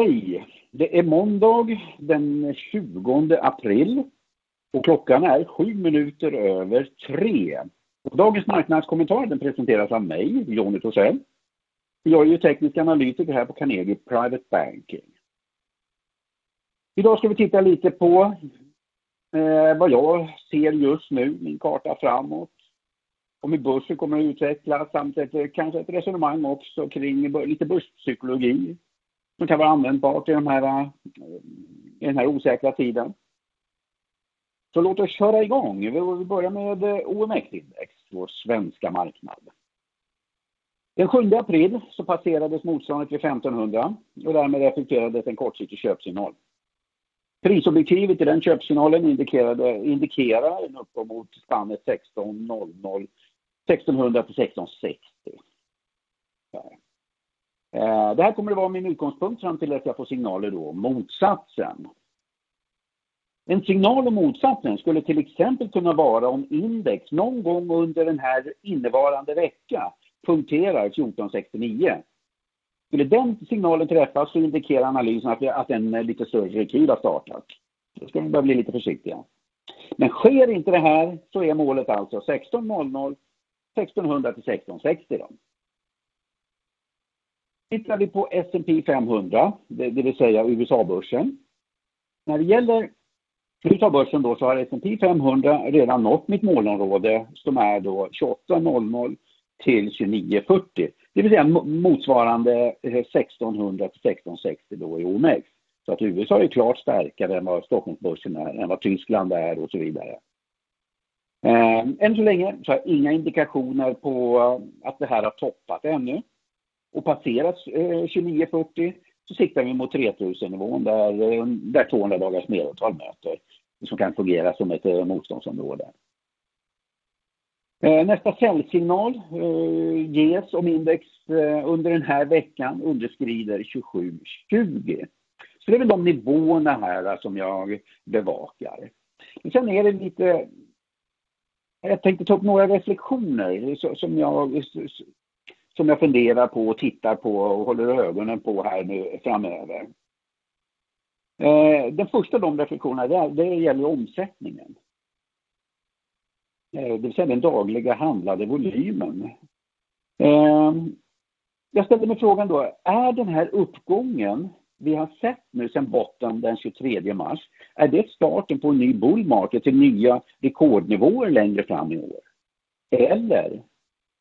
Hej! Det är måndag den 20 april och klockan är sju minuter över tre. Och dagens marknadskommentar den presenteras av mig, Jonny Torssell. Jag är ju teknisk analytiker här på Carnegie Private Banking. Idag ska vi titta lite på eh, vad jag ser just nu, min karta framåt. Om hur börsen kommer att utvecklas samt ett, kanske ett resonemang också kring lite börspsykologi som kan vara användbart i, de här, eh, i den här osäkra tiden. Så låt oss köra igång. Vi börjar med eh, OMX-index, vår svenska marknad. Den 7 april så passerades motståndet vid 1500 och därmed effekterades en kortsiktig köpsignal. Prisobjektivet i den köpsignalen indikerar en uppgång mot spannet 1600 1600 till 1660. Eh, det här kommer att vara min utgångspunkt fram till att jag får signaler då om motsatsen. En signal om motsatsen skulle till exempel kunna vara om index någon gång under den här innevarande vecka punkterar 1469. Skulle den signalen träffas så indikerar analysen att, att en eh, lite större rekyl har startat. Då ska vi börja bli lite försiktiga. Men sker inte det här så är målet alltså 1600 1600 till 1660. Då. Tittar vi på S&P 500, det, det vill säga USA-börsen. När det gäller USA-börsen då så har S&P 500 redan nått mitt målområde som är då 2800 till 2940. Det vill säga motsvarande eh, 1600 till 1660 då i OMX. Så att USA är klart starkare än vad Stockholmsbörsen är, än vad Tyskland är och så vidare. Eh, än så länge så har jag inga indikationer på att det här har toppat ännu och passerat eh, 2940 så siktar vi mot 3000-nivån där, eh, där 200 dagars medeltal möter som kan fungera som ett eh, motståndsområde. Eh, nästa säljsignal eh, ges om index eh, under den här veckan underskrider 2720. Så det är väl de nivåerna här som jag bevakar. Men sen är det lite... Jag tänkte ta upp några reflektioner som jag som jag funderar på och tittar på och håller ögonen på här nu framöver. Eh, den första av de reflektionerna det, det gäller omsättningen. Eh, det vill säga den dagliga handlade volymen. Eh, jag ställde mig frågan då, är den här uppgången vi har sett nu sedan botten den 23 mars, är det starten på en ny bull market till nya rekordnivåer längre fram i år? Eller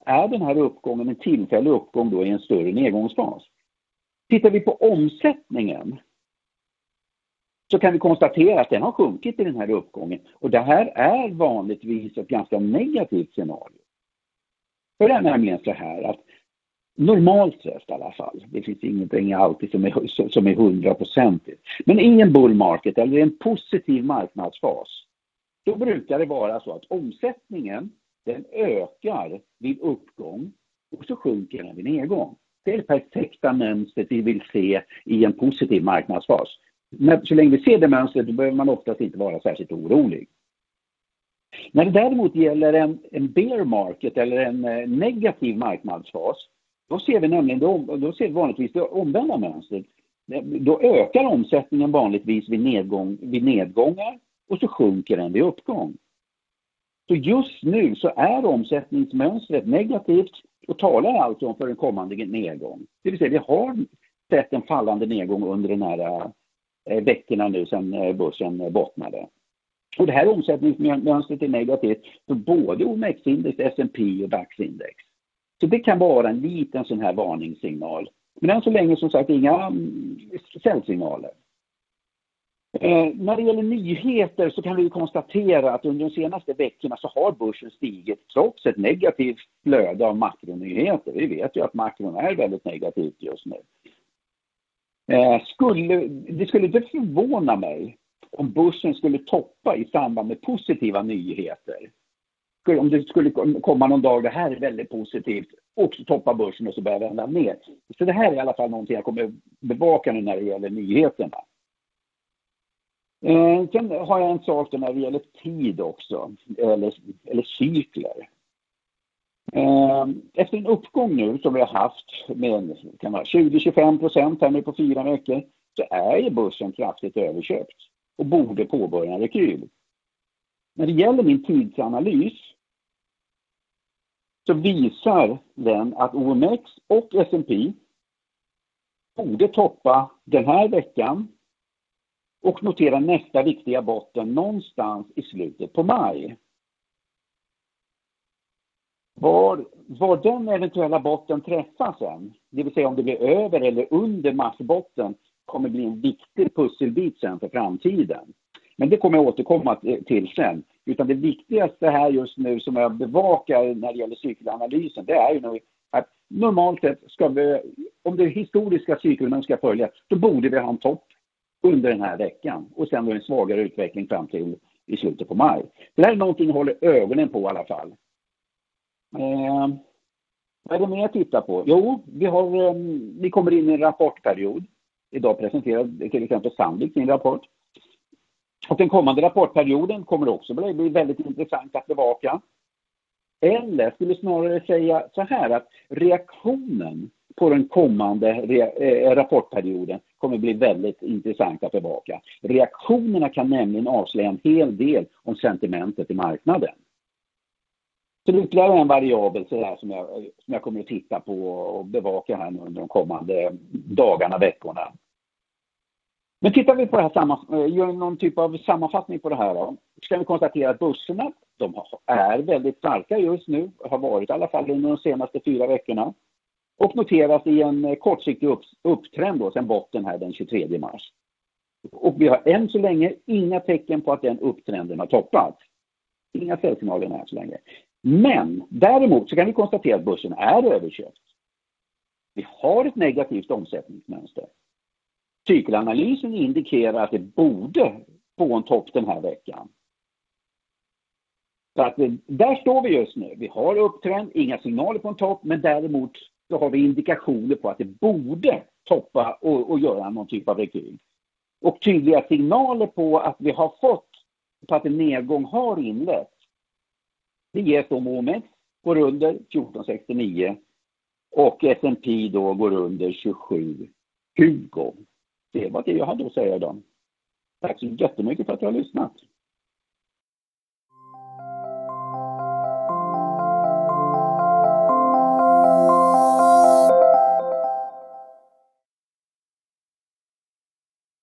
är den här uppgången en tillfällig uppgång då i en större nedgångsfas? Tittar vi på omsättningen så kan vi konstatera att den har sjunkit i den här uppgången och det här är vanligtvis ett ganska negativt scenario. För det är nämligen så här att normalt sett i alla fall, det finns ingenting alltid som är, som är hundraprocentigt, men i en bull market eller i en positiv marknadsfas, då brukar det vara så att omsättningen den ökar vid uppgång och så sjunker den vid nedgång. Det är det perfekta mönstret vi vill se i en positiv marknadsfas. Men så länge vi ser det mönstret då behöver man oftast inte vara särskilt orolig. När det däremot gäller en, en bear market eller en eh, negativ marknadsfas, då ser vi nämligen då ser vi vanligtvis det omvända mönstret. Då ökar omsättningen vanligtvis vid, nedgång, vid nedgångar och så sjunker den vid uppgång. Så just nu så är omsättningsmönstret negativt och talar alltså om för en kommande nedgång. Det vill säga vi har sett en fallande nedgång under de här eh, veckorna nu sedan eh, börsen bottnade. Och det här omsättningsmönstret är negativt för både OMX-index, S&P och DAX-index. Så det kan vara en liten sån här varningssignal. Men än så länge som sagt inga mm, säljsignaler. Eh, när det gäller nyheter så kan vi konstatera att under de senaste veckorna så har börsen stigit trots ett negativt flöde av makronyheter. Vi vet ju att makron är väldigt negativt just nu. Eh, skulle, det skulle inte förvåna mig om börsen skulle toppa i samband med positiva nyheter. Om det skulle komma någon dag det här är väldigt positivt och så toppar börsen och så börjar vända ner. Så det här är i alla fall någonting jag kommer bevaka nu när det gäller nyheterna. Eh, sen har jag en sak när det gäller tid också, eller, eller cykler. Eh, efter en uppgång nu som vi har haft med 20-25 procent här nu på fyra veckor så är ju börsen kraftigt överköpt och borde påbörja en rekyl. När det gäller min tidsanalys så visar den att OMX och S&P borde toppa den här veckan och notera nästa viktiga botten någonstans i slutet på maj. Var, var den eventuella botten träffas sen, det vill säga om det blir över eller under marsbotten, kommer bli en viktig pusselbit sen för framtiden. Men det kommer jag återkomma till sen. Utan det viktigaste här just nu som jag bevakar när det gäller cykelanalysen, det är ju nu att normalt sett ska vi, om det historiska cykeln ska följa, då borde vi ha en topp under den här veckan och sen då en svagare utveckling fram till i slutet på maj. Det här är någonting jag håller ögonen på i alla fall. Eh, vad är det mer att titta på? Jo, vi, har, eh, vi kommer in i en rapportperiod. Idag presenterade till exempel Sandvik sin rapport. Och den kommande rapportperioden kommer också bli väldigt intressant att bevaka. Eller skulle snarare säga så här att reaktionen på den kommande eh, rapportperioden kommer bli väldigt intressant att bevaka. Reaktionerna kan nämligen avslöja en hel del om sentimentet i marknaden. Så det är ytterligare en variabel så där, som, jag, som jag kommer att titta på och bevaka här under de kommande dagarna, veckorna. Men tittar vi på det här, eh, gör någon typ av sammanfattning på det här då, så kan vi konstatera att börserna, de är väldigt starka just nu, har varit i alla fall under de senaste fyra veckorna och noteras i en eh, kortsiktig upp, upptrend då, sen botten här den 23 mars. Och vi har än så länge inga tecken på att den upptrenden har toppat. Inga säljsignaler än så länge. Men däremot så kan vi konstatera att börsen är överköpt. Vi har ett negativt omsättningsmönster. Cykelanalysen indikerar att det borde få en topp den här veckan. Så att eh, där står vi just nu. Vi har upptrend, inga signaler på en topp, men däremot så har vi indikationer på att det borde toppa och, och göra någon typ av rekyl. Och tydliga signaler på att vi har fått, på att en nedgång har inletts. Det ges om OMX går under 1469 och S&P då går under 2720. Det var det jag hade att säga idag. Tack så jättemycket för att du har lyssnat.